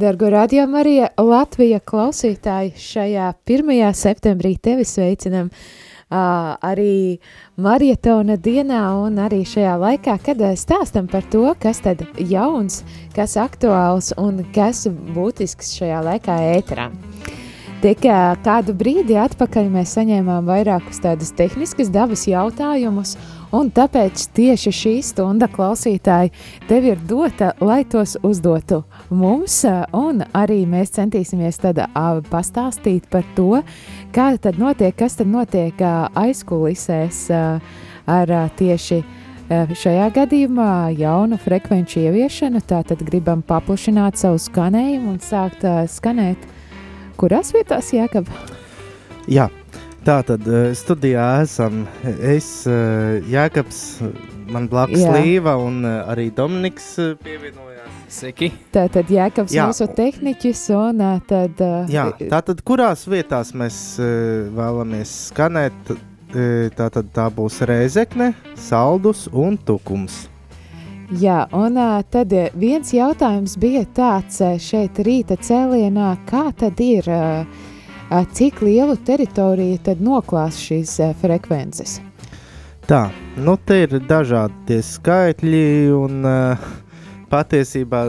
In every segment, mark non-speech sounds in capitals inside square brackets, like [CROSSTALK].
Dargo radio Marija Latvija klausītāji šajā 1. septembrī tevi sveicinam uh, arī marietona dienā un arī šajā laikā, kad stāstam par to, kas tad jauns, kas aktuāls un kas būtisks šajā laikā ēterā. Tikai kādu brīdi atpakaļ mēs saņēmām vairākus tādus tehniskas dabas jautājumus, Un tāpēc tieši šī stunda klausītāji tev ir dota, lai tos uzdotu mums, un arī mēs centīsimies tad pastāstīt par to, kā tad notiek, kas tad notiek aizkulisēs ar tieši šajā gadījumā jaunu frekvenču ieviešanu, tātad gribam paplašināt savu skanējumu un sākt skanēt, kurās vietās, Jākab? Jā, Tā tad uh, studijā esam es, uh, Jēkabs, man blakus Jā. Līva un uh, arī Dominiks pievienojās. Sveiki! Tā tad Jēkabs Jā. mūsu tehniķis un tad... Jā, tā tad kurās vietās mēs vēlamies skanēt, tā tad tā būs Rēzekne, Saldus un Tukums. Jā, un tad viens jautājums bija tāds šeit rīta cēlienā, kā tad ir... Uh, cik lielu teritoriju tad noklās šīs frekvences? Tā, nu te ir dažādi tie skaitļi un uh, patiesībā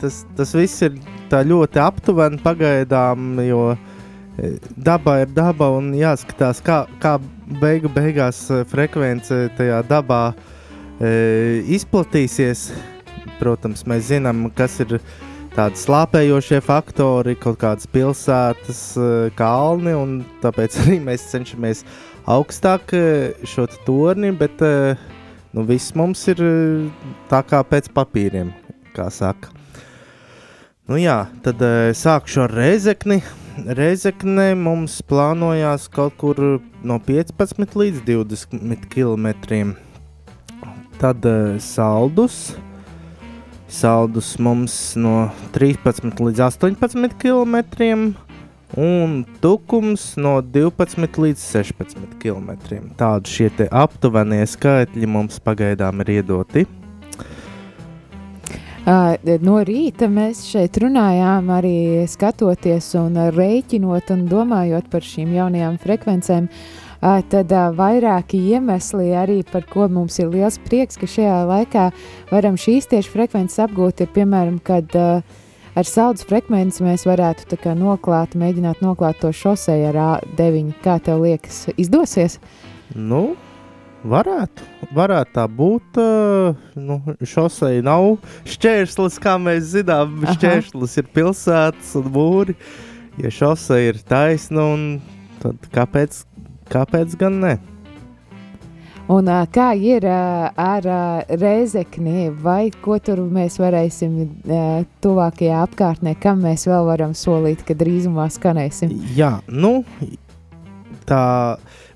tas, tas viss ir ļoti aptuveni pagaidām, jo daba ir daba un jāskatās, kā, kā beigu beigās frekvence tajā dabā e, izplatīsies. Protams, mēs zinām, kas ir uh, tādi slāpējošie faktori, kaut kādas pilsētas, eh, kalni, tāpēc [LAUGHS] arī mēs cenšamies augstāk eh, šo torni, bet eh, nu, viss mums ir tā kā pēc papīriem, kā saka. Nu jā, tad sākšu ar Reizekni. Reizekne mums plānojās kaut kur no 15 līdz 20 km. Tad saldus, uh, Saldus mums no 13 līdz 18 km, un tukums no 12 līdz 16 km. Tādi šie aptuvenie skaitļi mums pagaidām ir iedoti. Uh, no rīta mēs šeit runājām, arī skatoties un rēķinot un domājot par šīm jaunajām frekvencēm. Uh, tad vairāki iemesli arī par ko mums ir liels prieks, ka šajā laikā varam šīs tieši frekvences apgūt, ir piemēram, kad ar saldus frekvenci mēs varētu kā, noklāt, mēģināt noklāt to šosei ar A9. Kā tev liekas, izdosies? Nu, Varētu, varētu tā būt. Nu, šosei nav šķērslis, kā mēs zinām. Aha. Šķērslis ir pilsētas un mūri. Ja šosei ir taisna, tad kāpēc, Kāpēc gan ne? Un, kā ir ar reizekni, vai ko tur mēs varēsim tuvākajā apkārtnē, kam mēs vēl varam solīt, ka drīzumā skanēsim? Jā, nu, tā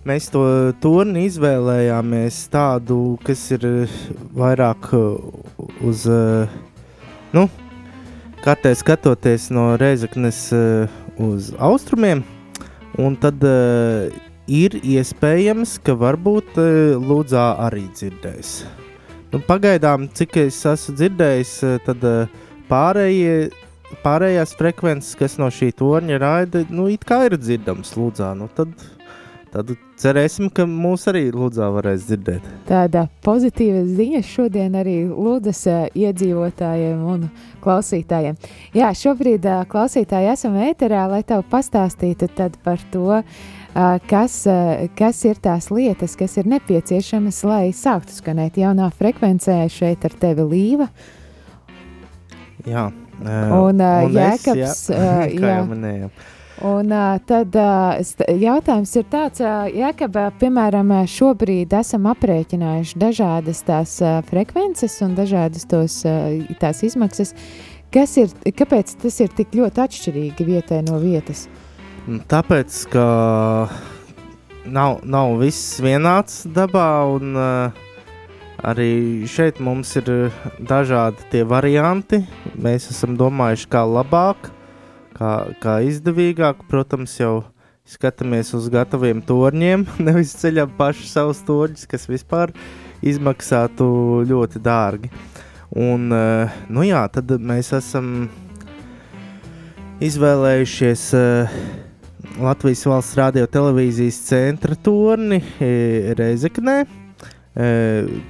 mēs to turni izvēlējāmies tādu, kas ir vairāk uz, nu, kartē skatoties no reizeknes uh, uz austrumiem, un tad ir iespējams, ka varbūt e, Lūdzā arī dzirdēs. Nu, pagaidām, cik es esmu dzirdējis, e, tad e, pārējie, pārējās frekvences, kas no šī torņa raida, nu, it kā ir dzirdams Lūdzā. Nu, tad, tad cerēsim, ka mūs arī Lūdzā varēs dzirdēt. Tāda pozitīva ziņa šodien arī Lūdzas iedzīvotājiem un klausītājiem. Jā, šobrīd klausītāji esam ēterā, lai tev pastāstītu par to, uh, kas, kas ir tās lietas, kas ir nepieciešamas, lai sāktu skanēt jaunā frekvencē šeit ar tevi līva. Jā, un, un Jēkabs, es, jā, [LAUGHS] jā. jau minējām. Un tad jautājums ir tāds, uh, Jēkab, piemēram, šobrīd esam aprēķinājuši dažādas tās frekvences un dažādas tos, tās izmaksas. Kas ir, kāpēc tas ir tik ļoti atšķirīgi vietai no vietas? Nu, tāpēc, ka nav, nav viss vienāds dabā, un uh, arī šeit mums ir dažādi tie varianti. Mēs esam domājuši, kā labāk, kā, kā izdevīgāk. Protams, jau skatāmies uz gataviem torņiem, [LAUGHS] nevis ceļam paši savus torņus, kas vispār izmaksātu ļoti dārgi. Un, uh, nu jā, tad mēs esam izvēlējušies uh, Latvijas valsts radio televīzijas centra torni uh, Reizeknē.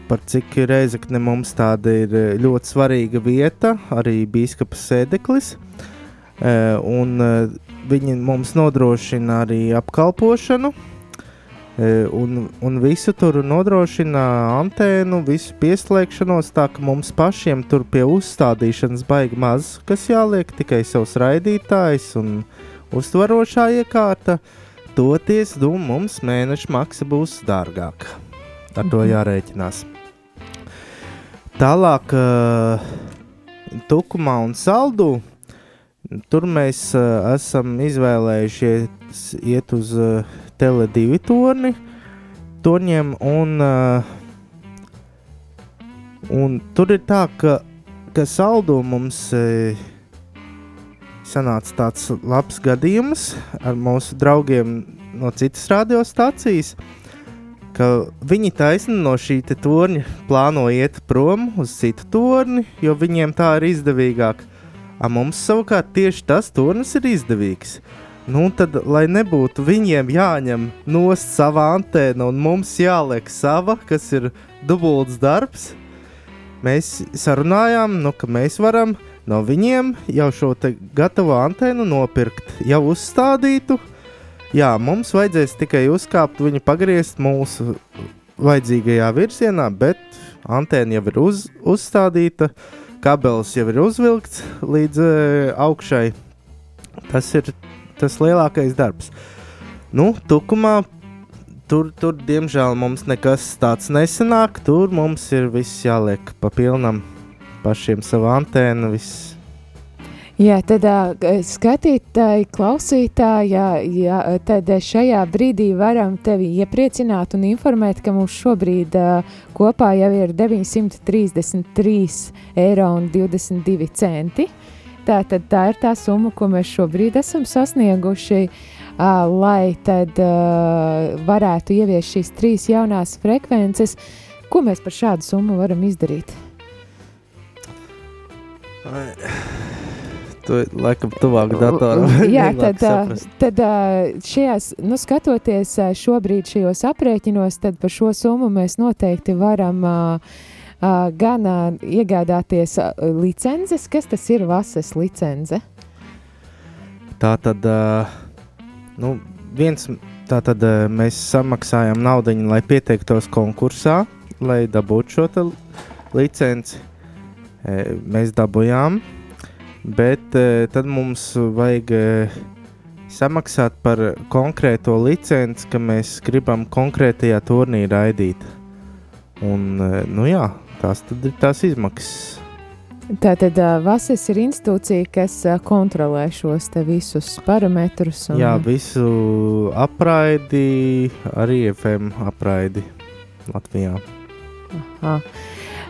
Par cik Reizekne mums tāda ir ļoti svarīga vieta, arī biskupa sēdeklis. Uh, un uh, viņi mums nodrošina arī apkalpošanu. E, un, un visu tur nodrošina antēnu, visu pieslēgšanos, tā ka mums pašiem tur pie uzstādīšanas baigi maz, kas jāliek tikai savs raidītājs un uztverošā iekārta. Toties, nu, mums mēneša maksa būs dārgāka. Ar to mhm. jārēķinās. Tālāk, uh, Tukumā un Saldū. Tur mēs uh, esam izvēlējušies iet uz uh, Tele2 torni, torņiem. Un, uh, un tur ir tā, ka, ka saldo mums uh, sanāca tāds labs gadījums ar mūsu draugiem no citas radiostacijas. Viņi taisni no šī torņa plāno iet prom uz citu torni, jo viņiem tā ir izdevīgāk. A mums savukārt tieši tas tornis ir izdevīgs. Uh, Nu, tad, lai nebūtu viņiem jāņem nost sava antēna un mums jāliek sava, kas ir dubults darbs, mēs sarunājām, nu, ka mēs varam no viņiem jau šo gatavo antēnu nopirkt, jau uzstādītu. Jā, mums vajadzēs tikai uzkāpt, viņu pagriezt mūsu vajadzīgajā virzienā, bet antēna jau ir uz, uzstādīta, kabelis jau ir uzvilkts līdz e, augšai. Tas ir tas lielākais darbs. Nu, tukumā tur, tur, diemžēl, mums nekas tāds nesanāk. Tur mums ir viss jāliek pa pilnam, pašiem savu antēnu. Viss. Jā, tad skatītāji, klausītāji, jā, jā, tad šajā brīdī varam tevi iepriecināt un informēt, ka mums šobrīd kopā jau ir 933 eiro un 22 centi. Tā, tad tā ir tā summa, ko mēs šobrīd esam sasnieguši, lai tad varētu ieviest šīs trīs jaunās frekvences. Ko mēs par šādu summu varam izdarīt? Tu laikam tuvāk datoram. Jā, tad, saprast. tad šajās, nu, skatoties šobrīd šajos aprēķinos, tad par šo summu mēs noteikti varam gan iegādāties licences. Kas tas ir vases licence? Tā tad, nu, viens, tā tad mēs samaksājam naudu, lai pieteiktos konkursā, lai dabūtu šo licenci. Mēs dabūjām, bet e, tad mums vajag e, samaksāt par konkrēto licenci, ka mēs gribam konkrētajā turnīrā raidīt. Un, nu jā, tās ir tās izmaksas. Tātad VASIS ir institūcija, kas kontrolē šos visus parametrus. Un... Jā, visu apraidi, arī FM apraidi Latvijā. Aha.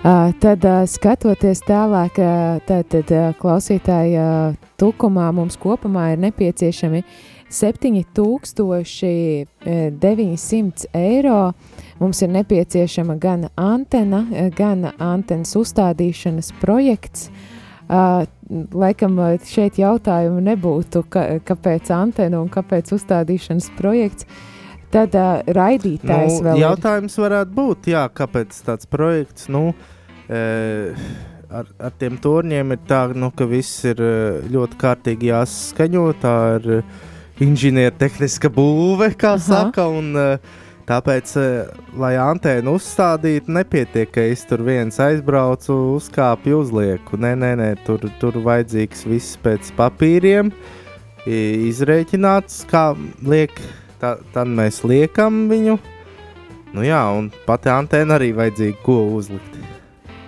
Uh, tad, uh, skatoties tālāk, uh, tad, tad uh, klausītāji uh, tukumā mums kopumā ir nepieciešami 7900 eiro. Uh, Mums ir nepieciešama gan antena, gan antenas uzstādīšanas projekts. Uh, laikam šeit jautājumu nebūtu, ka, kāpēc antena un kāpēc uzstādīšanas projekts. Tad uh, raidītājs nu, vēl. Jautājums ir... varētu būt, jā, kāpēc tāds projekts. Nu, e, ar, ar tiem torņiem ir tā, nu, ka viss ir ļoti kārtīgi jāsaskaņo. Tā ir inženiertehniska būve, kā Aha. saka. Un, Tāpēc, eh, lai antēnu uzstādītu, nepietiek, ka es tur viens aizbraucu, uzkāpu, uzlieku. Nē, nē, nē tur, tur vajadzīgs viss pēc papīriem, izrēķināts, kā liek. Tā, tad mēs liekam viņu. Nu jā, un pati antēna arī vajadzīga ko uzlikt.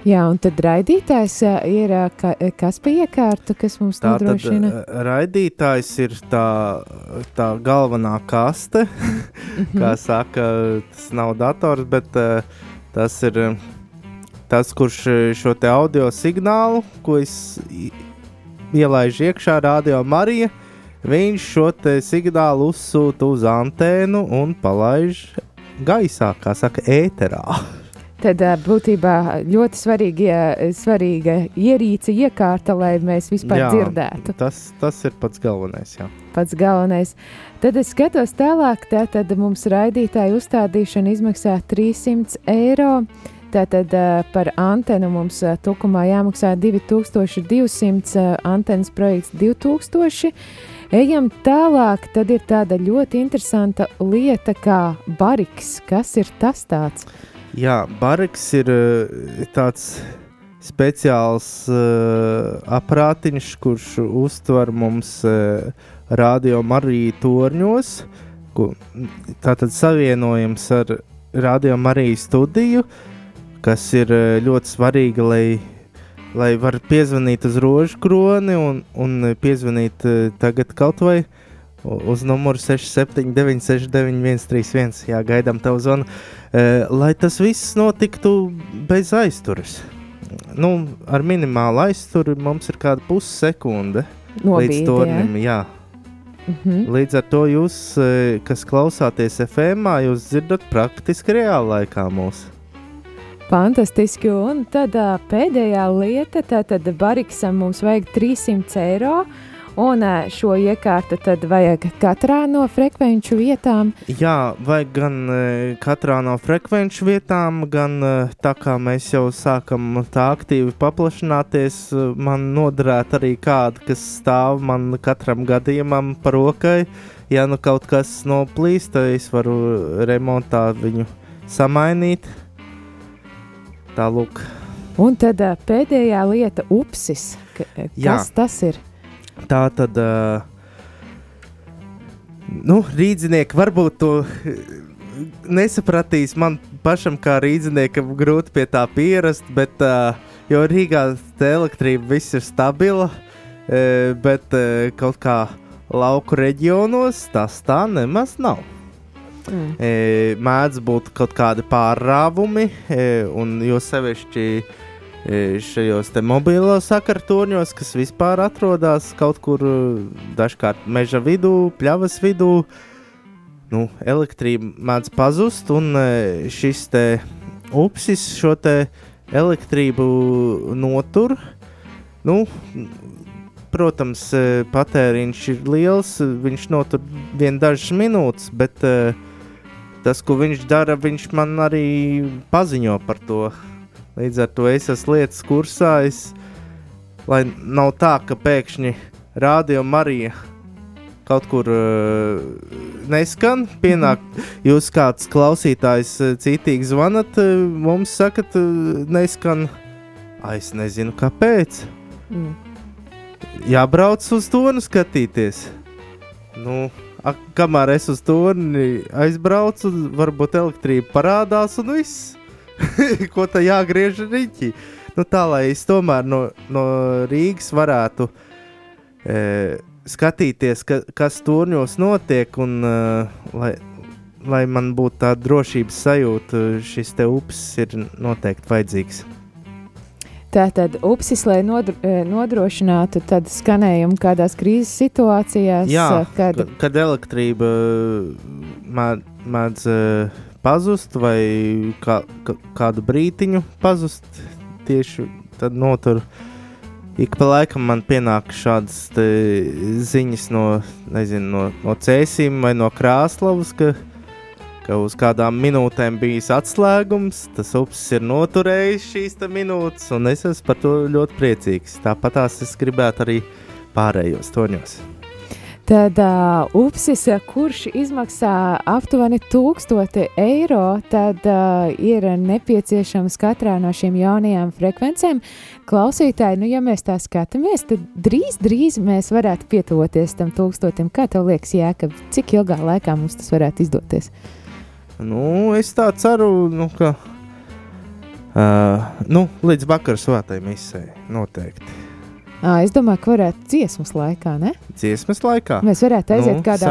Jā, un tad raidītājs ir ka, kas pie iekārta, kas mums tā nodrošina? Tad, raidītājs ir tā, tā galvenā kaste, -hmm. kā saka, tas nav dators, bet tas ir tas, kurš šo te audio signālu, ko es ielaižu iekšā radio Marija, viņš šo te signālu uzsūta uz antēnu un palaiž gaisā, kā saka, ēterā. Tad būtībā ļoti svarīga, svarīga ierīce, iekārta, lai mēs vispār jā, dzirdētu. Tas, tas ir pats galvenais. Jā. Pats galvenais. Tad es skatos tālāk, tad mums raidītāja uzstādīšana izmaksā 300 eiro. Tātad par antenu mums tukumā jāmaksā 2200, uh, antenas projekts 2000. Ejam tālāk, tad ir tāda ļoti interesanta lieta kā bariks. Kas ir tas tāds? Jā, bariks ir tāds speciāls uh, aparātiņš, kurš uztver mums uh, radio Mariju torņos. Ku, tātad savienojums ar radio Mariju studiju. Uh, kas ir eh, ļoti svarīga, lai, lai var piezvanīt uz rožu kroni un, un piezvanīt eh, tagad kaut vai uz numuru 679, 691, 131. Jā, gaidām tev zvanu. Uh, lai tas viss notiktu bez aizturas. Nu, ar minimālu aizturu mums ir kāda pussekunde līdz tornim. Jā. Mm -hmm. Līdz ar to jūs, kas klausāties FM, jūs dzirdat praktiski reālā laikā mūsu. Fantastiski. Un tad uh, pēdējā lieta, tad Bariksam mums vajag 300 eiro. Un šo iekārtu tad vajag katrā no frekvenču vietām. Jā, vajag gan katrā no frekvenču vietām, gan tā kā mēs jau sākam tā aktīvi paplašināties, man noderētu arī kāda, kas stāv man katram gadījumam par rokai. Ja nu kaut kas noplīst, tad es varu remontā viņu samainīt. Tālūk. Un tad pēdējā lieta - upsis. Kas Jā. tas ir? Tā tad, nu, rīznieki varbūt to nesapratīs. Man pašam, kā rīzniekam, grūti pie tā pierast, bet, jo Rīgā elektrība viss ir stabila, bet kaut kā lauku reģionos tas tā nemaz nav. Mm. E, mēdz būt kaut kādi pārrāvumi, e, un jo sevišķi e, šajos mobilos sakartorņos, kas vispār atrodas kaut kur dažkārt meža vidū, pļavas vidū, nu, elektrība mēdz pazust, un e, šis upsis šo elektrību notur. Nu, protams, e, patēriņš ir liels, viņš notur vien dažas minūtes, bet tas, ko viņš dara, viņš man arī paziņo par to. Līdz ar to es esmu lietas kursā, es, lai nav tā, ka pēkšņi rādio Marija kaut kur uh, neskan, pienāk, [LAUGHS] jūs kāds klausītājs uh, citīgi zvanat, uh, mums sakat, neskan, A, es nezinu kāpēc. Mm. Jābrauc uz to un skatīties. Nu, kamēr es uz turni aizbraucu, varbūt elektrība parādās un viss. [LAUGHS] Ko tā jāgriež riņķī? Nu, tā lai es tomēr no, no Rīgas varētu e, skatīties, ka, kas turņos notiek, un e, lai, lai man būtu tāda drošības sajūta, šis te upes ir noteikti vajadzīgs. Tātad upsis, lai nodro, e, nodrošinātu skanējumu kādās krīzes situācijās, Jā, kad, kad elektrība mēdz pazust vai kā, kā, kādu brītiņu pazust, tieši tad notur. Ik pa laikam man pienāk šādas ziņas no, nezinu, no, no cēsīm vai no krāslavas, ka ka uz kādām minūtēm bijis atslēgums, tas upes ir noturējis šīs minūtes, un es esmu par to ļoti priecīgs. Tāpat es gribētu arī pārējos toņos. Tad uh, upsis, kurš izmaksā aptuveni 1000 eiro, tad uh, ir nepieciešams katrā no šīm jaunajām frekvencēm. Klausītāji, nu, ja mēs tā skatāmies, tad drīz, drīz mēs varētu pietuvoties tam tūkstotim. Kā tev liekas, Jēkab, cik ilgā laikā mums tas varētu izdoties? Nu, es tā ceru, nu, ka uh, nu, līdz vakar svētai misijai noteikti. Es domāju, ka varētu dziesmas laikā, ne? Dziesmas laikā. Mēs varētu aiziet nu, kādā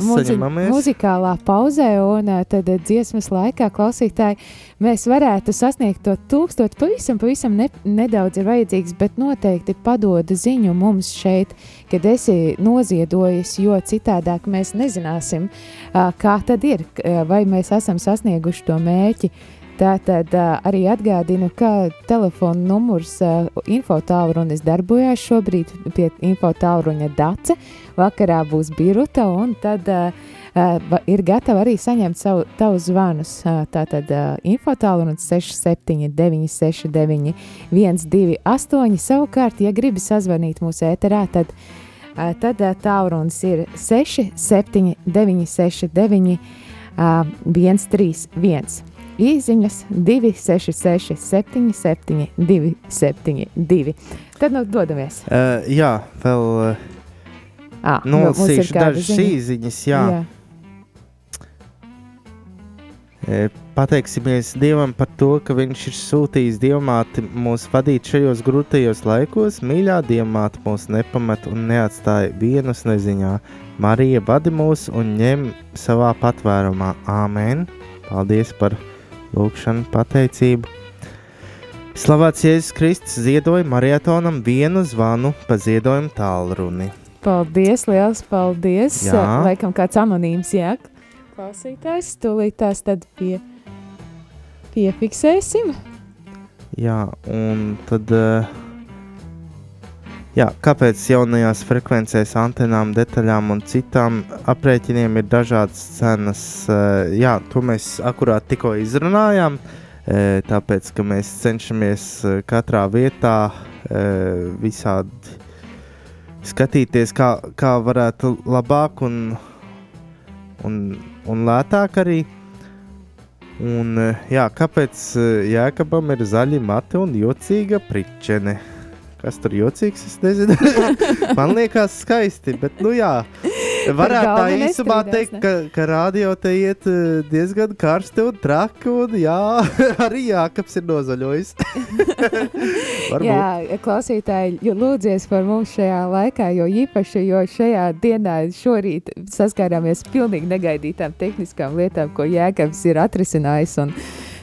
muzi muzikālā pauzē, un tad dziesmas laikā klausītāji mēs varētu sasniegt to tūkstotu. Pavisam, pavisam ne, nedaudz ir vajadzīgs, bet noteikti padoda ziņu mums šeit, kad esi noziedojis, jo citādāk mēs nezināsim, kā tad ir, vai mēs esam sasnieguši to mērķi Tātad arī atgādinu, ka telefona numurs uh, infotālrunis darbojas šobrīd pie infotālruņa Dace. Vakarā būs Biruta un tad ir gatava arī saņemt savu, tavus zvanus. Tātad uh, infotālrunis 679 69 128. Savukārt, ja gribi sazvanīt mūsu ēterā, tad, tad tālrunis ir 679 69 uh, 131 īsiņas 266, 77, 272. Tad nu dodamies. Uh, jā, vēl uh, nolasīšu dažas īsiņas. Jā. jā. Pateiksimies Dievam par to, ka Viņš ir sūtījis dievmāti mūs vadīt šajos grūtajos laikos. Mīļā dievmāte mūs nepamet un neatstāja vienus neziņā. Marija vadi mūs un ņem savā patvērumā. Āmen! Paldies par lūgšanu, pateicību. Slavēts Jēzus Kristus ziedoja marietonam vienu zvanu pa ziedojumu tālruni. Paldies, liels paldies! Jā. Laikam kāds anonīms, jā, klausītājs, tūlīt tās tad pie, piefiksēsim. Jā, un tad... Uh, Jā, kāpēc jaunajās frekvencēs, antenām, detaļām un citām aprēķiniem ir dažādas cenas? Eh, jā, to mēs akurāt tikko izrunājām. Eh, tāpēc, ka mēs cenšamies eh, katrā vietā visādi skatīties, kā, kā varētu labāk un, un, un lētāk arī. Un, jā, kāpēc Jēkabam ir zaļi mati un jocīga pričene? Kas tur jocīgs? Es nezinu. [LAUGHS] Man liekas, skaisti. Bet, nu, jā, varētu tā īsumā teikt, ka, ka radio te iet eh, diezgan karsti un traki. Un, jā, [LAUGHS] arī Jākaps ir nozaļojis. [LAUGHS] jā, klausītāji, lūdzies par mums šajā laikā, jo īpaši, jo šajā dienā šorīt saskārāmies pilnīgi negaidītām tehniskām lietām, ko Jēkabs ir atrisinājis. Un,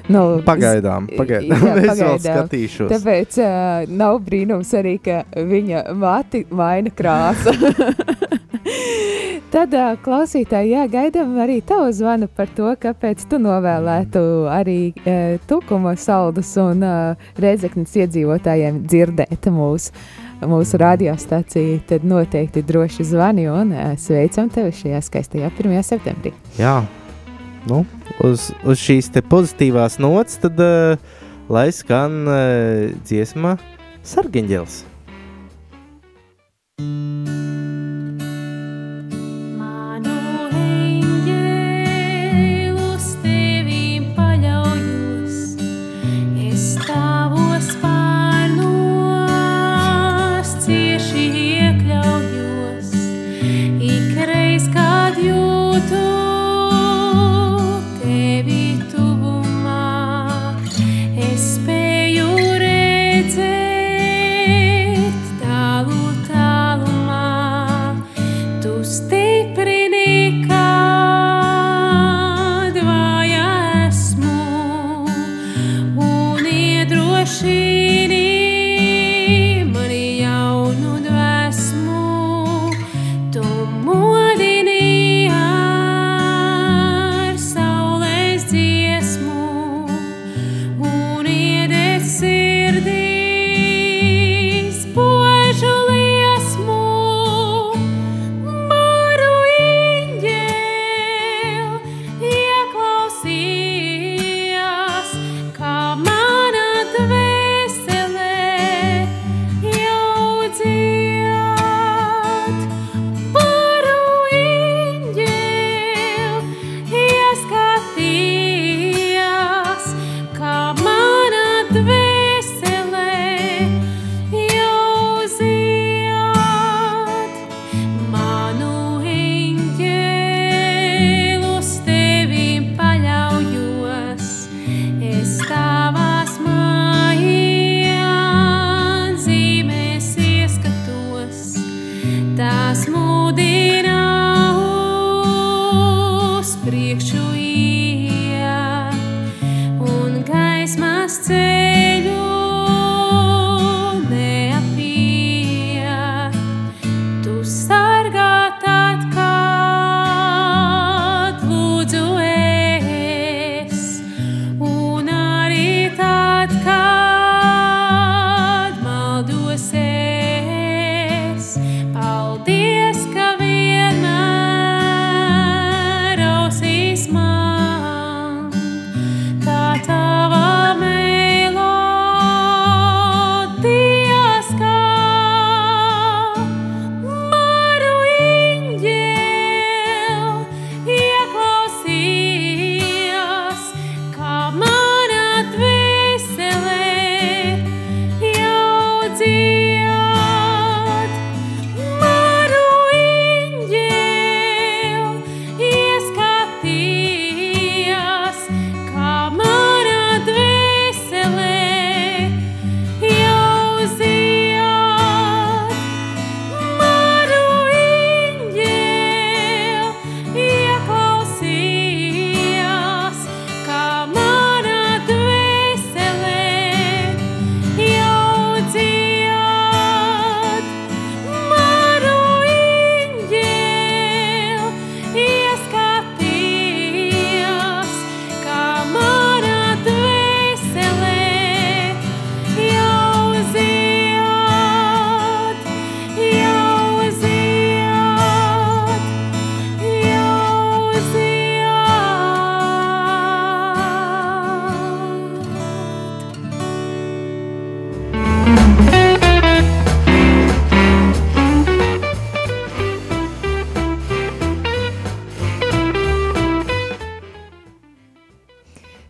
Nu, pagaidām, pagaidām. Jā, [LAUGHS] es vēl skatīšos. Tāpēc uh, nav brīnums arī, ka viņa mati maina krāsa. [LAUGHS] Tad, uh, klausītāji, jā, gaidām arī tavu zvanu par to, kāpēc tu novēlētu arī uh, tukuma saldus un uh, redzeknes iedzīvotājiem dzirdēt mūsu mūsu radiostaciju, tad noteikti droši zvani un uh, sveicam tevi šajā skaistajā 1. septembrī. Jā, nu, uz, uz šīs pozitīvās nots, tad uh, lai skan uh, dziesma Sargeņģels.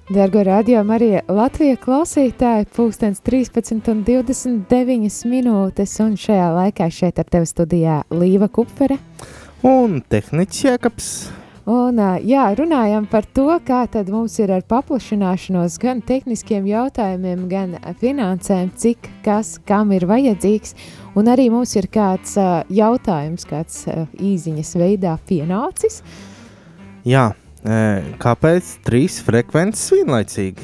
Dargo radio Marija Latvija klausītāji, pulkstens 13 un 29 minūtes, un šajā laikā šeit ar tevi studijā Līva Kupfere. Un tehniķis Jēkabs. Un, jā, runājam par to, kā tad mums ir ar paplašināšanos gan tehniskiem jautājumiem, gan finansēm, cik kas kam ir vajadzīgs. Un arī mums ir kāds jautājums, kāds īziņas veidā pienācis. Jā, Kāpēc trīs frekvences vienlaicīgi?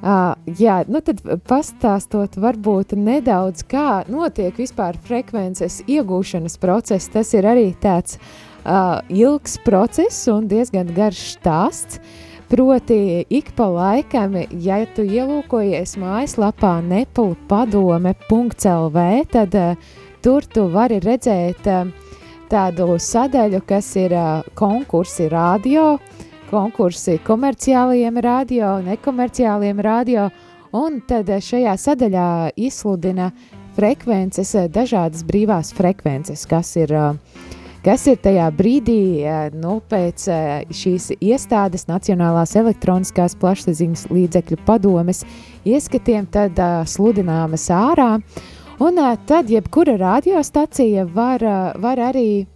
Uh, jā, nu tad pastāstot varbūt nedaudz, kā notiek vispār frekvences iegūšanas process. Tas ir arī tāds uh, ilgs process un diezgan garš stāsts. Proti, ik pa laikam, ja tu ielūkojies mājaslapā nepulpadome.lv, tad uh, tur tu vari redzēt uh, tādu sadaļu, kas ir konkursi radio, konkursi komerciālajiem radio, nekomerciālajiem radio, un tad šajā sadaļā izsludina frekvences, dažādas brīvās frekvences, kas ir, kas ir tajā brīdī, nu, pēc šīs iestādes Nacionālās elektroniskās plašsaziņas līdzekļu padomes ieskatiem, tad sludināmas ārā, Un tad jebkura radiostacija var, var arī,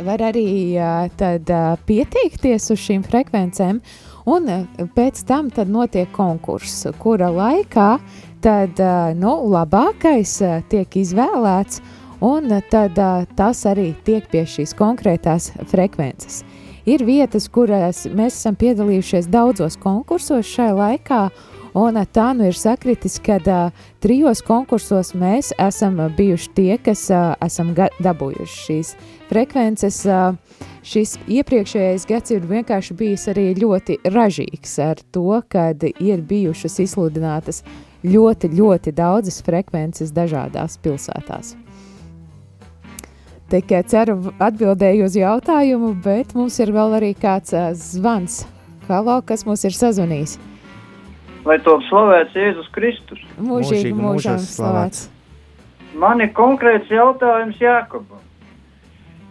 var arī tad, pieteikties uz šīm frekvencēm, un pēc tam notiek konkurss, kura laikā tad, nu, labākais tiek izvēlēts, un tad tas arī tiek pie šīs konkrētās frekvences. Ir vietas, kurās mēs esam piedalījušies daudzos konkursos šai laikā, Un tā nu ir sakritis, ka uh, trijos konkursos mēs esam bijuši tie, kas esam dabūjuši šīs frekvences. Šis iepriekšējais gads ir vienkārši bijis arī ļoti ražīgs ar to, kad ir bijušas izsludinātas ļoti, ļoti daudzas frekvences dažādās pilsētās. Tikai ceru atbildēju uz jautājumu, bet mums ir vēl arī kāds zvans. Halo, kas mums ir sazvanījis? Lai top slavēts Jēzus Kristus. Mūžīgi mūžam slavēts. Man ir konkrēts jautājums Jākobam.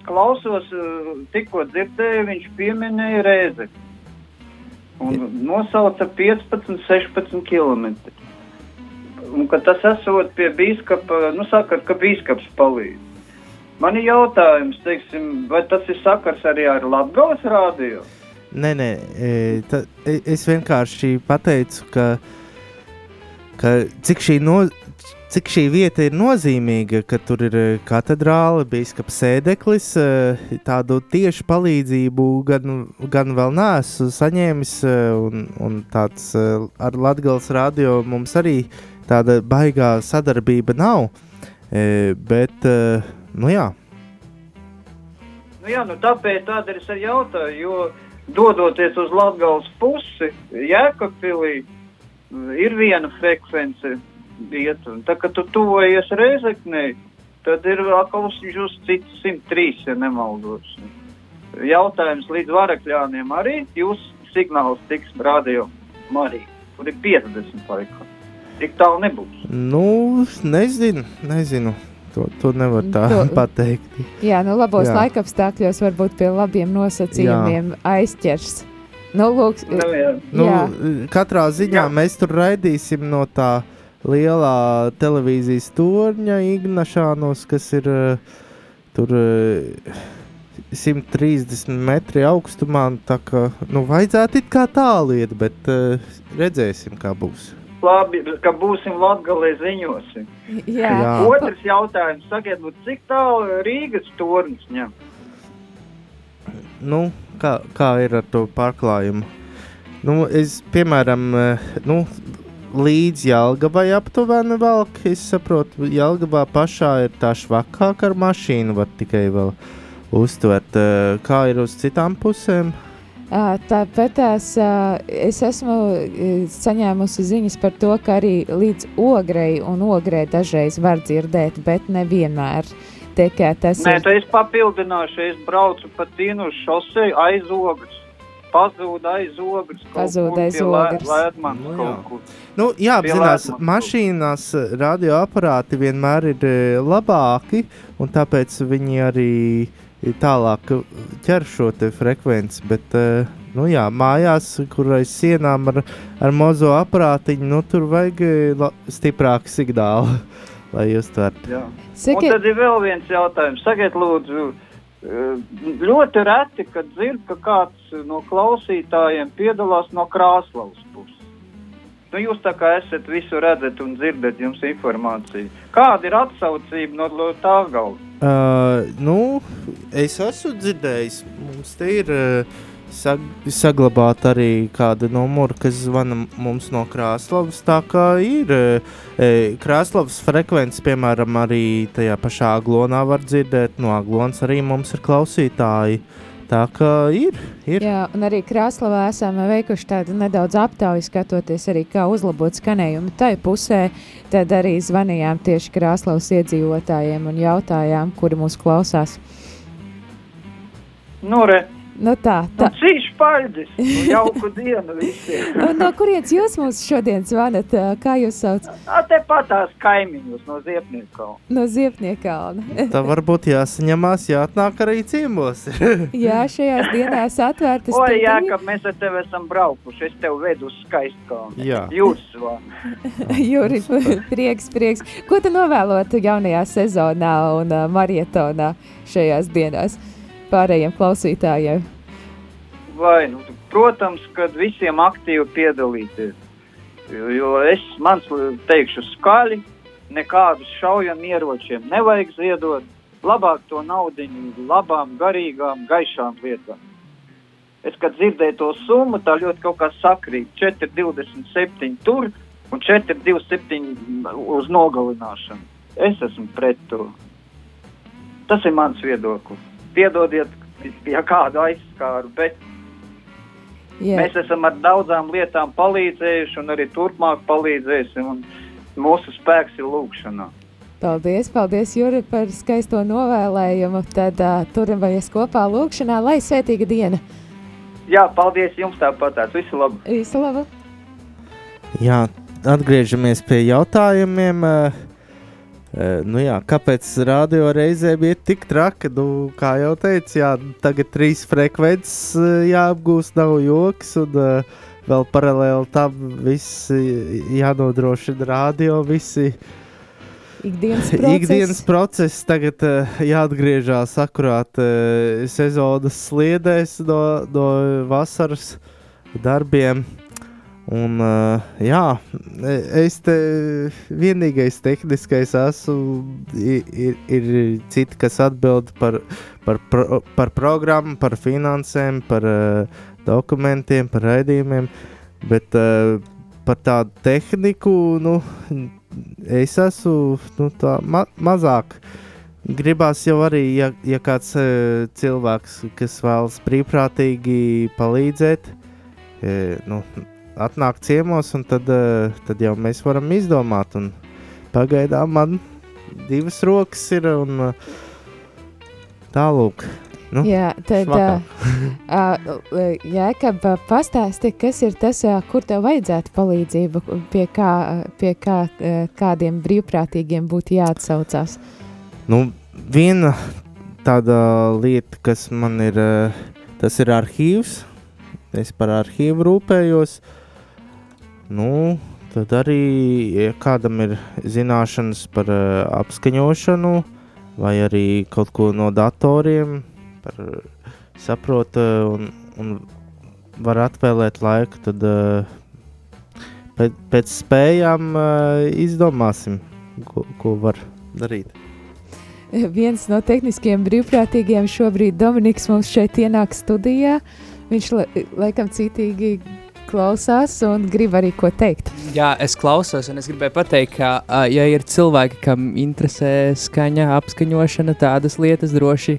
Klausos, eh, tikko dzirdēju, viņš pieminēja reizi. Un nosauca 15, 16 km. Un tas esot pie bīskapa, nu saka, ka bīskaps palīdz. Man ir jautājums, teiksim, vai tas ir sakars arī ar Latgales rādio? Nē, nē, e, ta, e, es vienkārši pateicu, ka, ka cik, šī no, cik šī vieta ir nozīmīga, ka tur ir e, katedrāle, biskups sēdeklis. Tādu tieši palīdzību gan, gan vēl neesmu saņēmis, un, un tāds ar Latvijas radio mums arī tāda baigā sadarbība nav. Bet, nu jā. Nu jā, nu tāpēc tādēļ es arī jautāju, jo dodoties uz Latvijas pusi, Jēkabpilī, ir viena frekvence vieta. Tā kā tu tuvojies Reizeknei, tad ir atkal uz citu 103, ja nemaldos. Jautājums līdz varakļāniem arī jūs signāls tiks radio Marī, kur ir 50 laikā. Tik tālu nebūs. Nu, nezinu, nezinu. To, to nevar tā to, [LAUGHS] pateikt. Jā, nu labos jā. laikapstākļos varbūt pie labiem nosacījumiem jā. aizķers. Nu, lūk, nu, jā. Nu, jā. Katrā ziņā jā. mēs tur raidīsim no tā lielā televīzijas torņa Ignašānos, kas ir uh, tur uh, 130 metri augstumā. Tā kā nu, vajadzētu it kā tālu iet, bet uh, redzēsim, kā būs labi, ka būsim Latgalē ziņosim. Jā. Jā. Otrs jautājums, sakiet, cik tālu Rīgas tornis ņem? Nu, kā, kā ir ar to pārklājumu? Nu, es, piemēram, nu, līdz Jālgavai aptuveni velk, es saprotu, Jālgavā pašā ir tā švakāk ar mašīnu, var tikai vēl uztvert, kā ir uz citām pusēm. Tāpēc es esmu saņēmusi ziņas par to, ka arī līdz ogrei un ogrei dažreiz var dzirdēt, bet nevienmēr. Tikai tas Nē, ir. Nē, es papildināšu, es braucu pa tīnu šoseju aiz ogres. Pazūd aiz ogres. Pazūd aiz ogres. Lēdmans nu, kaut kur. Nu, jā, apzinās, mašīnās radioaparāti vienmēr ir labāki, un tāpēc viņi arī uh, tālāk ķer šo frekvenci. Bet, eh, nu, jā, mājās, kur aiz sienām ar, ar mozo aparātiņu, nu, tur vajag la, stiprāku signālu, [LAUGHS] lai jūs tvertu. Jā. Saki, Un tad ir vēl viens jautājums. Sakiet, lūdzu, ļoti reti, kad dzird, ka kāds no klausītājiem piedalās no Krāslavas puses. Nu, jūs tā kā esat visu redzat un dzirdat jums informāciju. Kāda ir atsaucība no tā galda? Uh, nu, es esmu dzirdējis, mums te ir uh, sag saglabāt arī kādu numuru, kas zvana mums no Krāslavas. Tā kā ir uh, Krāslavas frekvences, piemēram, arī tajā pašā aglonā var dzirdēt. No aglonas arī mums ir klausītāji. Tā kā ir. ir. Jā, un arī Krasnodarbā esam veikuši tādu nedaudz aptauju, skatoties arī, kā uzlabot skanējumu. Tai pusē tad arī zvanījām tieši Krasnodarbas iedzīvotājiem un jautājām, kuri mūs klausās. Nu, re, Nu tā, tā. nu, cīši paļģis, nu, jauku dienu visiem. [LAUGHS] Un no kurienes jūs mums šodien zvanat? Kā jūs sauc? A, te patās kaimiņus no Ziepniekau. No Ziepniekalna. Tā varbūt jāsaņemās, jāatnāk arī ciemos. [LAUGHS] Jā, šajās dienās atvērtas. Oi, jā, studija. ka mēs ar tevi esam braukuši. Es tev vedu uz skaistkalnu. Jā. Jūs vēl. [LAUGHS] Juri, prieks, prieks. Ko tu novēlotu jaunajā sezonā un uh, marietonā šajās dienās pārējiem klausītājiem? Vai, nu, protams, kad visiem aktīvi piedalīties. Jo, es, mans, teikšu, skaļi, nekādus šaujam ieročiem nevajag ziedot. Labāk to naudiņu labām, garīgām, gaišām lietām. Es, kad dzirdēju to summu, tā ļoti kaut kā sakrīt. 4,27 tur un 4,27 uz nogalināšanu. Es esmu pret to. Tas ir mans viedoklis. Piedodiet, ja kādu aizskāru, bet Jā, Mēs esam ar daudzām lietām palīdzējuši un arī turpmāk palīdzēsim. un Mūsu spēks ir lūkšanā. paldies, paldies, Juri, par skaisto novēlējumu. Tad uh, turamies kopā lūkšanā, lai svētīga diena. Jā, paldies jums tāpat. Visu labu! Visu labu! Jā, atgriežamies pie jautājumiem. eh, Nu jā, kāpēc radio reizē bija tik traki? Nu, kā jau teicu, jā, tagad trīs frekvences eh, jāapgūst, nav joks. Un, uh, vēl paralēli tam viss eh, jānodrošina radio, visi Ikdienas [LAUGHS] process. ikdienas process. Tagad uh, jāatgriežas akurāt uh, sezonas sliedēs no, no vasaras darbiem. Un, uh, jā, es te vienīgais tehniskais esmu. Ir, ir citi, kas atbild par, par, pro, par programmu, par finansēm, par uh, dokumentiem, par raidījumiem. Bet uh, par tādu tehniku, nu, es esmu nu, tā, ma mazāk. Gribās jau arī, ja, ja kāds uh, cilvēks, kas vēlas brīvprātīgi palīdzēt, e, nu, atnāk ciemos, un tad, uh, tad jau mēs varam izdomāt. Un pagaidām man divas rokas ir un uh, tālūk. Nu, Jā, tad, švakā. [LAUGHS] uh, Jēkab, pastāsti, kas ir tas, ā, kur tev vajadzētu palīdzību, pie, kā, pie kā, ā, kādiem brīvprātīgiem būtu jāatsaucās. Nu, viena tāda lieta, kas man ir, eh, tas ir arhīvs. Es par arhīvu rūpējos. Nu, tad arī, ja kādam ir zināšanas par uh, apskaņošanu, vai arī kaut ko no datoriem, par, uh, saprot uh, un, un var atvēlēt laiku, tad uh, pēc, pēc spējām uh, izdomāsim, ko, ko var darīt. Viens no tehniskiem brīvprātīgiem šobrīd Dominiks mums šeit ienāk studijā. Viņš la, laikam citīgi klausās un grib arī ko teikt. Jā, es klausos, un es gribēju pateikt, ka, ja ir cilvēki, kam interesē skaņa, apskaņošana, tādas lietas, droši,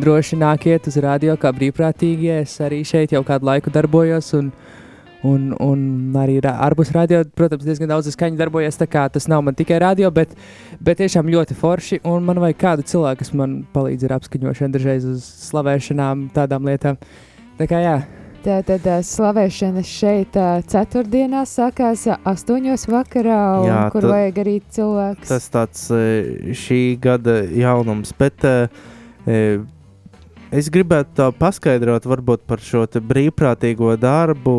droši nākiet uz radio kā brīvprātīgie. Es arī šeit jau kādu laiku darbojos, un, un, un arī ārpus radio, protams, diezgan daudz skaņu darbojos. tā kā Tas nav man tikai radio, bet, bet tiešām ļoti forši. Un man vajag kādu cilvēku, kas man palīdz ar apskaņošanu, dažreiz uz slavēšanām, tādām lietām. Tā kā jā, Tātad ā, slavēšana šeit ā, ceturtdienā sākās astoņos vakarā, un, Jā, kur ta- vajag arī cilvēks. Tas tāds šī gada jaunums, bet es gribētu paskaidrot varbūt par šo brīvprātīgo darbu.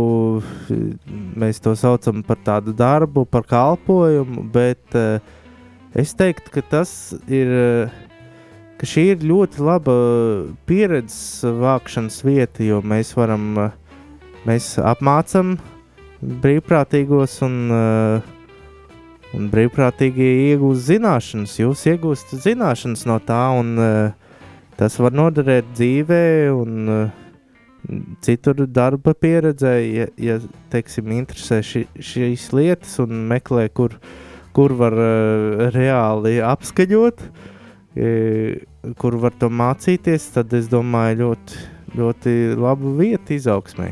Mēs to saucam par tādu darbu, par kalpojumu, bet es teiktu, ka tas ir. Ka šī ir ļoti laba pieredzes vākšanas vieta, jo mēs varam, mēs apmācām brīvprātīgos un Un brīvprātīgi iegūst zināšanas, jūs iegūstat zināšanas no tā, un tas var noderēt dzīvē un citur darba pieredzē, ja, ja teiksim, interesē ši, šīs lietas un meklē, kur, kur var reāli apskaņot, uh, kur var to mācīties, tad es domāju ļoti, ļoti labu vietu izaugsmai.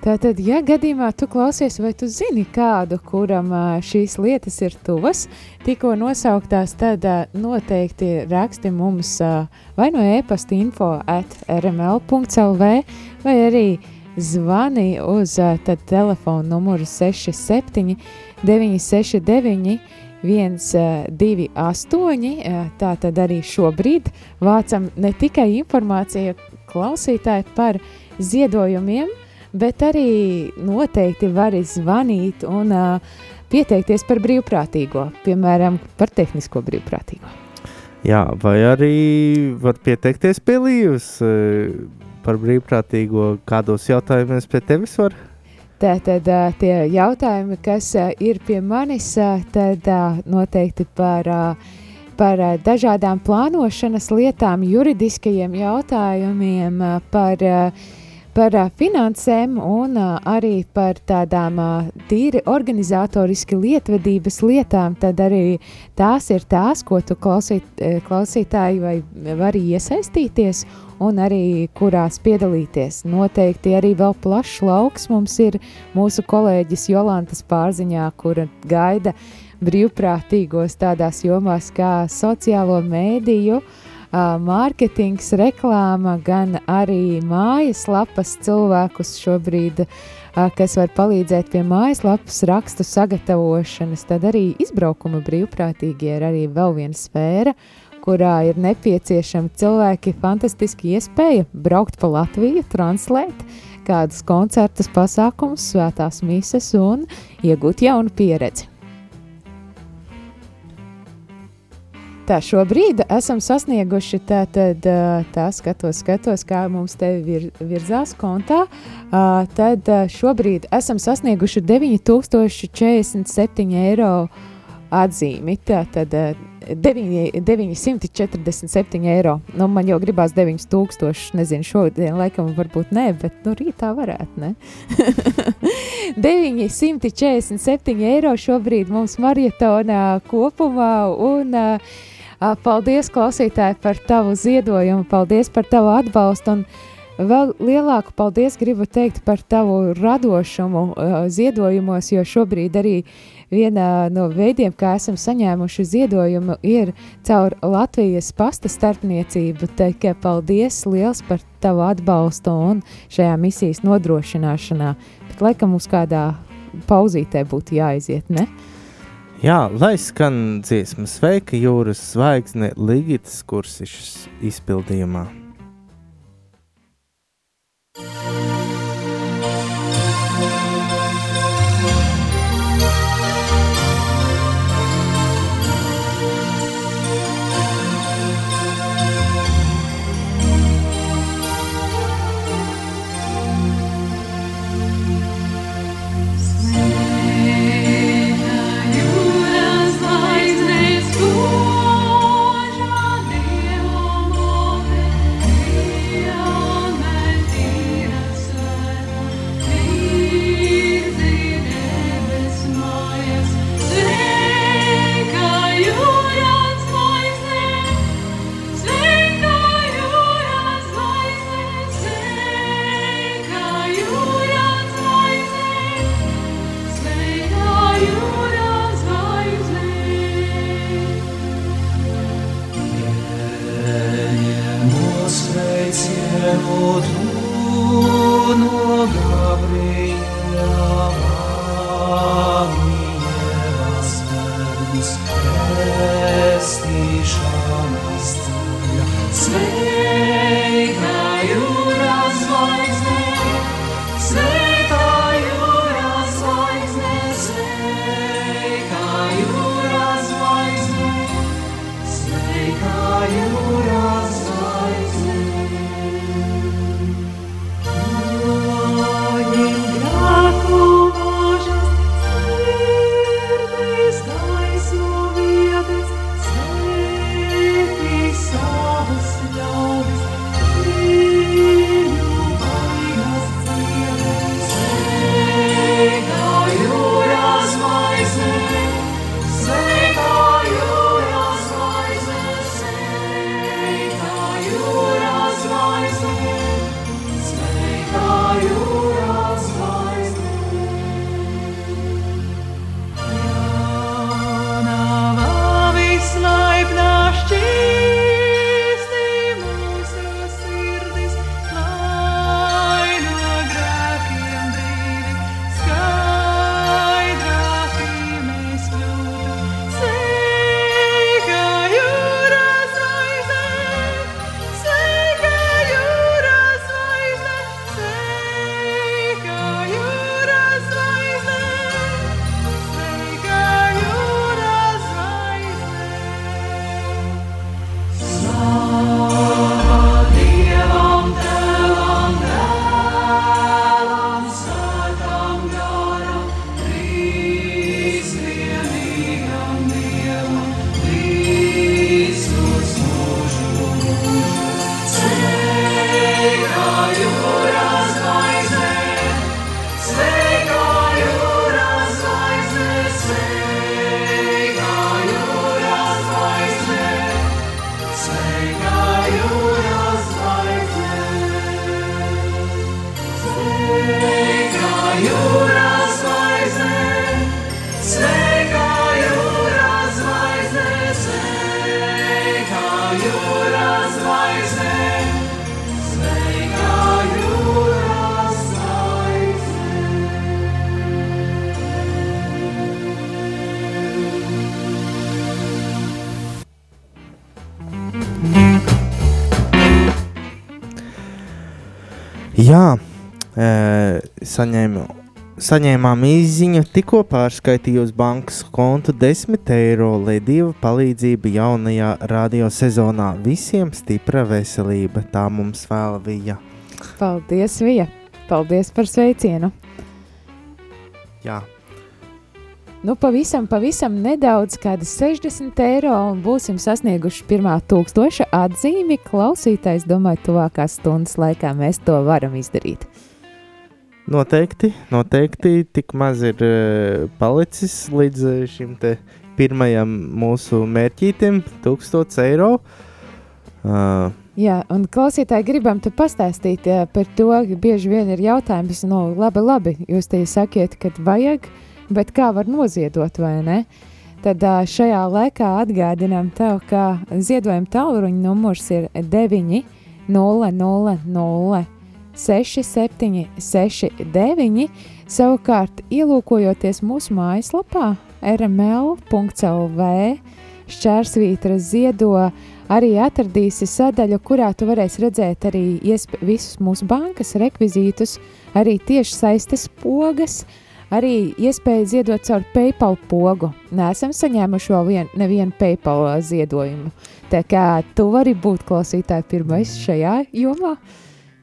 Tātad, ja gadījumā tu klausies, vai tu zini kādu, kuram šīs lietas ir tuvas, tikko nosauktās, tad noteikti raksti mums vai no e-pasta info at rml.lv vai arī zvani uz telefonu numuru 67 969 128. Tā tad arī šobrīd vācam ne tikai informāciju klausītāji par ziedojumiem, bet arī noteikti var zvanīt un uh, pieteikties par brīvprātīgo, piemēram, par tehnisko brīvprātīgo. Jā, vai arī var pieteikties pie Līvas par brīvprātīgo, kādos jautājumos pie tevis var? Tātad tie jautājumi, kas ir pie manis, tad noteikti par, par dažādām plānošanas lietām, juridiskajiem jautājumiem, par par finansēm un arī par tādām tīri organizatoriski lietvedības lietām, tad arī tās ir tās, ko tu klausīt, klausītāji vai vari iesaistīties un arī kurās piedalīties. Noteikti arī vēl plašs lauks mums ir mūsu kolēģis Jolantas pārziņā, kura gaida brīvprātīgos tādās jomās kā sociālo mēdīju, uh, mārketings, reklāma, gan arī mājaslapas cilvēkus šobrīd, kas var palīdzēt pie mājaslapas rakstu sagatavošanas, tad arī izbraukuma brīvprātīgi ir arī vēl viena sfēra, kurā ir nepieciešami cilvēki, fantastiski iespēja braukt pa Latviju, translēt kādus koncertus, pasākumus, svētās mises un iegūt jaunu pieredzi. Tā šobrīd esam sasnieguši tā, tad, tā skatos, skatos, kā mums te vir, virzās kontā. Tad šobrīd esam sasnieguši 9047 eiro atzīmi. Tā tad 9, 947 eiro. Nu, man jau gribās 9000, nezinu, šodien laikam varbūt nē, bet nu rītā varētu, ne? [LAUGHS] 947 eiro šobrīd mums marietonā kopumā un uh, Paldies, klausītāji, par tavu ziedojumu, paldies par tavu atbalstu. Un vēl lielāku paldies gribu teikt par tavu radošumu ziedojumos, jo šobrīd arī viena no veidiem, kā esam saņēmuši ziedojumu, ir caur Latvijas pasta starpniecību. Tikai paldies liels par tavu atbalstu un šajā misijas nodrošināšanā. Bet laikam mums kādā pauzītē būtu jāaiziet, ne? Jā, lai skan dziesma, sveika jūras zvaigzne Ligitas kursišas izpildījumā. pestīšanas ceļa. Sveika jūras zvaigzne, sveika! Saņēmu, saņēmām īziņu, tikko pārskaitīju uz bankas kontu 10 eiro, lai dieva palīdzība jaunajā radio sezonā. Visiem stipra veselība, tā mums vēl bija. Paldies, Vija! Paldies par sveicienu! Jā, Nu, pavisam, pavisam nedaudz, kāda 60 eiro, un būsim sasnieguši pirmā tūkstoša atzīmi. Klausītājs, domāju, tuvākās stundas laikā mēs to varam izdarīt. Noteikti, noteikti tik maz ir e, palicis līdz e, šim pirmajam mūsu mērķītim, 1000 eiro. Uh, Jā, un klausītāji gribam te pastāstīt eh, par to, ka bieži vien ir jautājums, nu, labi, labi, jūs te sakiet, ka vajag, bet kā var noziedot vai ne? Tad šajā laikā atgādinām tev, ka ziedojuma tālruņa numurs ir 9 0 0 0 6 7 6 9. Savukārt, ielūkojoties mūsu mājaslapā rml.lv šķērsvītra ziedo, arī atradīsi sadaļu, kurā tu varēsi redzēt arī visus mūsu bankas rekvizītus, arī tieši saistes pogas, arī iespēju ziedot caur PayPal pogu. Nesam saņēmuši vēl vien, nevienu PayPal ziedojumu. Tā kā tu vari būt klausītāji pirmais šajā jomā.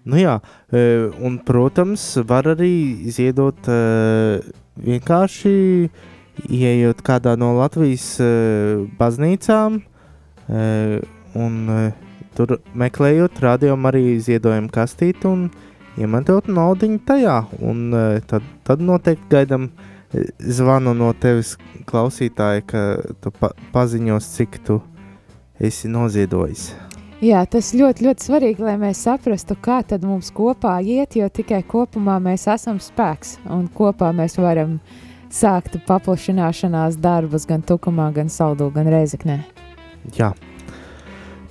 Nu jā, e, un, protams, var arī ziedot e, vienkārši ieejot kādā no Latvijas e, baznīcām un tur meklējot rādījumu arī ziedojumu kastīti un iemetot naudiņu tajā. Un tad, tad noteikti gaidam e, zvanu no tevis klausītāja, ka tu pa paziņos, cik tu esi noziedojis. Jā, tas ļoti, ļoti svarīgi, lai mēs saprastu, kā tad mums kopā iet, jo tikai kopumā mēs esam spēks un kopā mēs varam sākt paplašināšanās darbus gan Tukumā, gan Saldū, gan Reizeknē. Jā.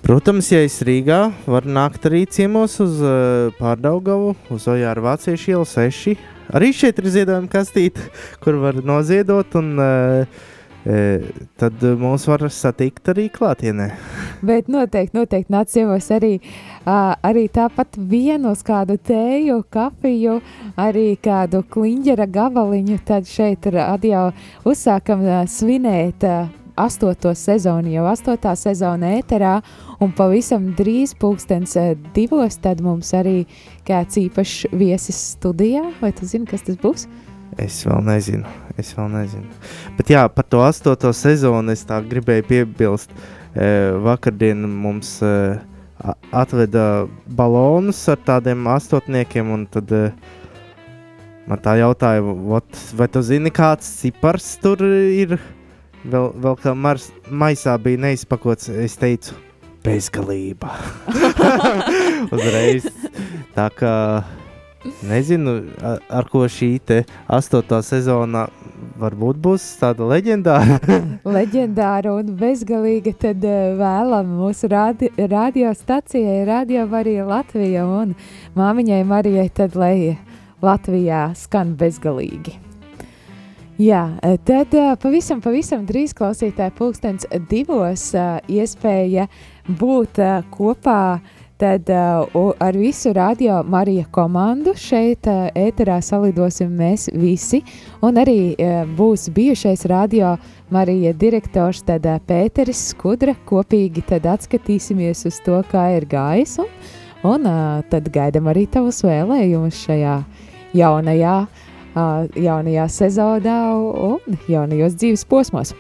Protams, ja es Rīgā varu nākt arī ciemos uz uh, Pārdaugavu, uz Ojāra Vāciešu ielu 6. Arī šeit ir ziedojuma kastīte, kur var noziedot, un uh, tad mūs var satikt arī klātienē. [LAUGHS] Bet noteikti, noteikti nāc ciemos arī, arī tāpat vienu uz kādu tēju, kafiju, arī kādu kliņģera gabaliņu. Tad šeit radio uzsākam svinēt astoto sezonu, jau astotā sezona ēterā, un pavisam drīz pulkstens uh, divos, tad mums arī kāds īpašs viesis studijā, vai tu zini, kas tas būs? Es vēl nezinu, es vēl nezinu. Bet jā, par to astoto sezonu es tā gribēju piebilst. E, vakardien mums e, a- atveda balonus ar tādiem astotniekiem, un tad man tā jautāja, "Vot, vai tu zini, kāds cipars tur ir? Vēl, vēl kā mars, maisā bija neizpakots, es teicu, bezgalība. [LAUGHS] Uzreiz. Tā kā nezinu, ar, ar ko šī te astotā sezona varbūt būs tāda leģendāra. [LAUGHS] leģendāra un bezgalīga, tad uh, vēlam mūsu radi, radiostacijai, Radio Marija Latvija un māmiņai Marijai, tad lai Latvijā skan bezgalīgi. Jā, eh, tad uh, pavisam, pavisam drīz klausītāji pulkstens divos uh, iespēja būt uh, kopā tad uh, ar visu Radio Marija komandu šeit uh, ēterā salidosim mēs visi, un arī uh, būs bijušais Radio Marija direktors tad uh, Pēteris Skudra, kopīgi tad atskatīsimies uz to, kā ir gājis, un, un uh, tad gaidam arī tavus vēlējumus šajā jaunajā, uh, jaunajā sezonā un jaunajos dzīves posmos.